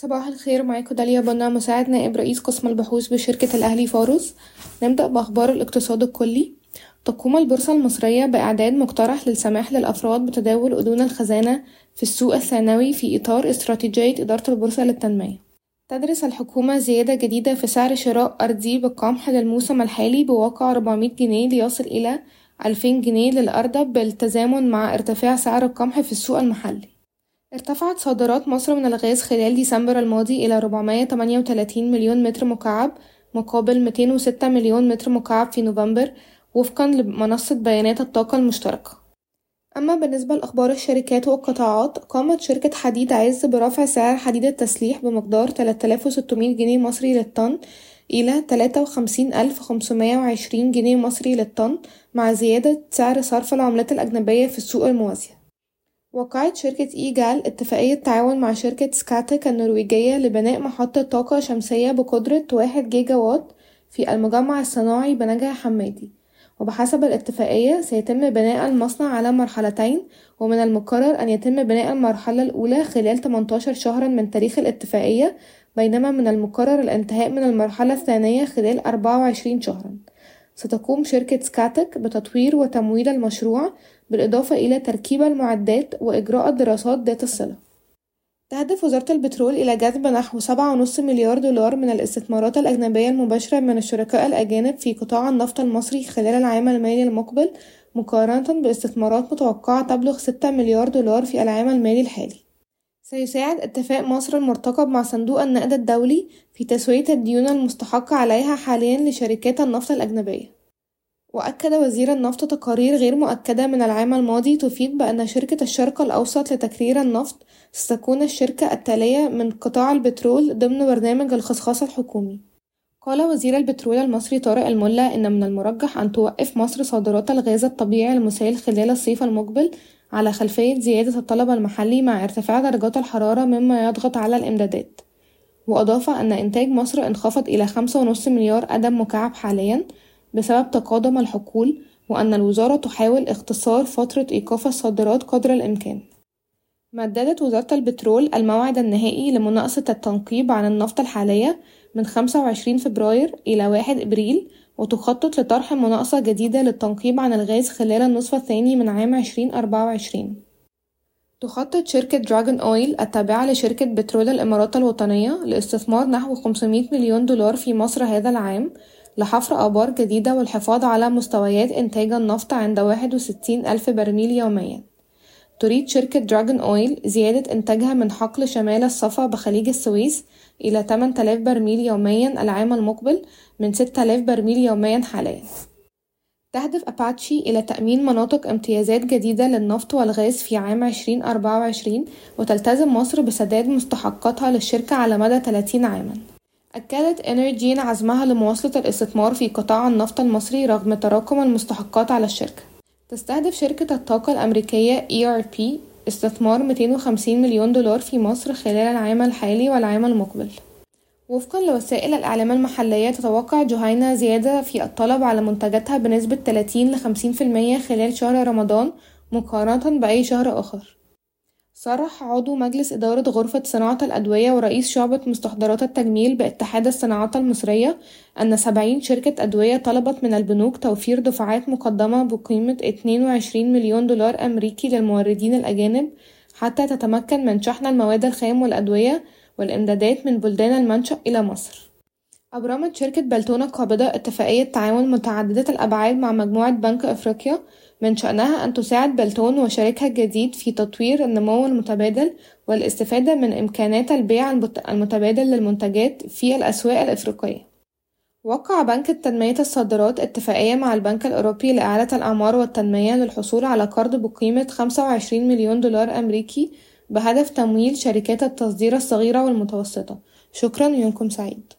صباح الخير معاكم داليا بنا مساعد نائب رئيس قسم البحوث بشركة الأهلي فاروس. نبدأ بأخبار الاقتصاد الكلي. تقوم البورصة المصرية بإعداد مقترح للسماح للأفراد بتداول أذون الخزانة في السوق الثانوي في إطار استراتيجية إدارة البورصة للتنمية. تدرس الحكومة زيادة جديدة في سعر شراء أرضي بالقمح للموسم الحالي بواقع 400 جنيه ليصل إلى 2000 جنيه للأردب بالتزامن مع ارتفاع سعر القمح في السوق المحلي. ارتفعت صادرات مصر من الغاز خلال ديسمبر الماضي إلى 438 مليون متر مكعب مقابل 206 مليون متر مكعب في نوفمبر وفقا لمنصة بيانات الطاقة المشتركة. أما بالنسبة لأخبار الشركات والقطاعات قامت شركة حديد عز برفع سعر حديد التسليح بمقدار 3600 جنيه مصري للطن إلى 53520 جنيه مصري للطن مع زيادة سعر صرف العملات الأجنبية في السوق الموازية وقعت شركة إيجال اتفاقية تعاون مع شركة سكاتك النرويجية لبناء محطة طاقة شمسية بقدرة واحد جيجا وات في المجمع الصناعي بنجع حمادي. وبحسب الاتفاقية سيتم بناء المصنع على مرحلتين ومن المقرر أن يتم بناء المرحلة الأولى خلال 18 شهرا من تاريخ الاتفاقية بينما من المقرر الانتهاء من المرحلة الثانية خلال 24 شهرا. ستقوم شركة سكاتك بتطوير وتمويل المشروع بالإضافة إلى تركيب المعدات وإجراء الدراسات ذات الصلة. تهدف وزارة البترول إلى جذب نحو سبعة ونص مليار دولار من الاستثمارات الأجنبية المباشرة من الشركاء الأجانب في قطاع النفط المصري خلال العام المالي المقبل مقارنة باستثمارات متوقعة تبلغ ستة مليار دولار في العام المالي الحالي. سيساعد اتفاق مصر المرتقب مع صندوق النقد الدولي في تسوية الديون المستحقة عليها حاليا لشركات النفط الأجنبية. وأكد وزير النفط تقارير غير مؤكدة من العام الماضي تفيد بأن شركة الشرق الأوسط لتكرير النفط ستكون الشركة التالية من قطاع البترول ضمن برنامج الخصخاص الحكومي. قال وزير البترول المصري طارق الملا إن من المرجح أن توقف مصر صادرات الغاز الطبيعي المسال خلال الصيف المقبل على خلفية زيادة الطلب المحلي مع ارتفاع درجات الحرارة مما يضغط على الإمدادات. وأضاف أن إنتاج مصر انخفض إلى خمسة ونص مليار قدم مكعب حاليا بسبب تقادم الحقول وأن الوزارة تحاول اختصار فترة إيقاف الصادرات قدر الإمكان. مددت وزارة البترول الموعد النهائي لمناقصة التنقيب عن النفط الحالية من 25 فبراير إلى 1 إبريل وتخطط لطرح مناقصة جديدة للتنقيب عن الغاز خلال النصف الثاني من عام 2024 تخطط شركة دراجون أويل التابعة لشركة بترول الإمارات الوطنية لاستثمار نحو 500 مليون دولار في مصر هذا العام لحفر آبار جديدة والحفاظ على مستويات إنتاج النفط عند 61 ألف برميل يوميا. تريد شركة دراجون أويل زيادة إنتاجها من حقل شمال الصفا بخليج السويس إلى 8000 برميل يوميا العام المقبل من 6000 برميل يوميا حاليا. تهدف أباتشي إلى تأمين مناطق امتيازات جديدة للنفط والغاز في عام 2024 وتلتزم مصر بسداد مستحقاتها للشركة على مدى 30 عامًا. أكدت إنرجين عزمها لمواصلة الاستثمار في قطاع النفط المصري رغم تراكم المستحقات على الشركة. تستهدف شركة الطاقة الأمريكية ERP استثمار 250 مليون دولار في مصر خلال العام الحالي والعام المقبل. وفقا لوسائل الإعلام المحلية تتوقع جهينة زيادة في الطلب على منتجاتها بنسبة 30 ل 50% خلال شهر رمضان مقارنة بأي شهر آخر. صرح عضو مجلس إدارة غرفة صناعة الأدوية ورئيس شعبة مستحضرات التجميل باتحاد الصناعات المصرية أن سبعين شركة أدوية طلبت من البنوك توفير دفعات مقدمة بقيمة 22 مليون دولار أمريكي للموردين الأجانب حتى تتمكن من شحن المواد الخام والأدوية والإمدادات من بلدان المنشأ إلى مصر. أبرمت شركة بلتونة القابضة اتفاقية تعاون متعددة الأبعاد مع مجموعة بنك أفريقيا من شأنها أن تساعد بلتون وشريكها الجديد في تطوير النمو المتبادل والاستفادة من إمكانات البيع المتبادل للمنتجات في الأسواق الإفريقية. وقع بنك تنمية الصادرات اتفاقية مع البنك الأوروبي لإعادة الأعمار والتنمية للحصول على قرض بقيمة 25 مليون دولار أمريكي بهدف تمويل شركات التصدير الصغيرة والمتوسطة. شكرا ويومكم سعيد.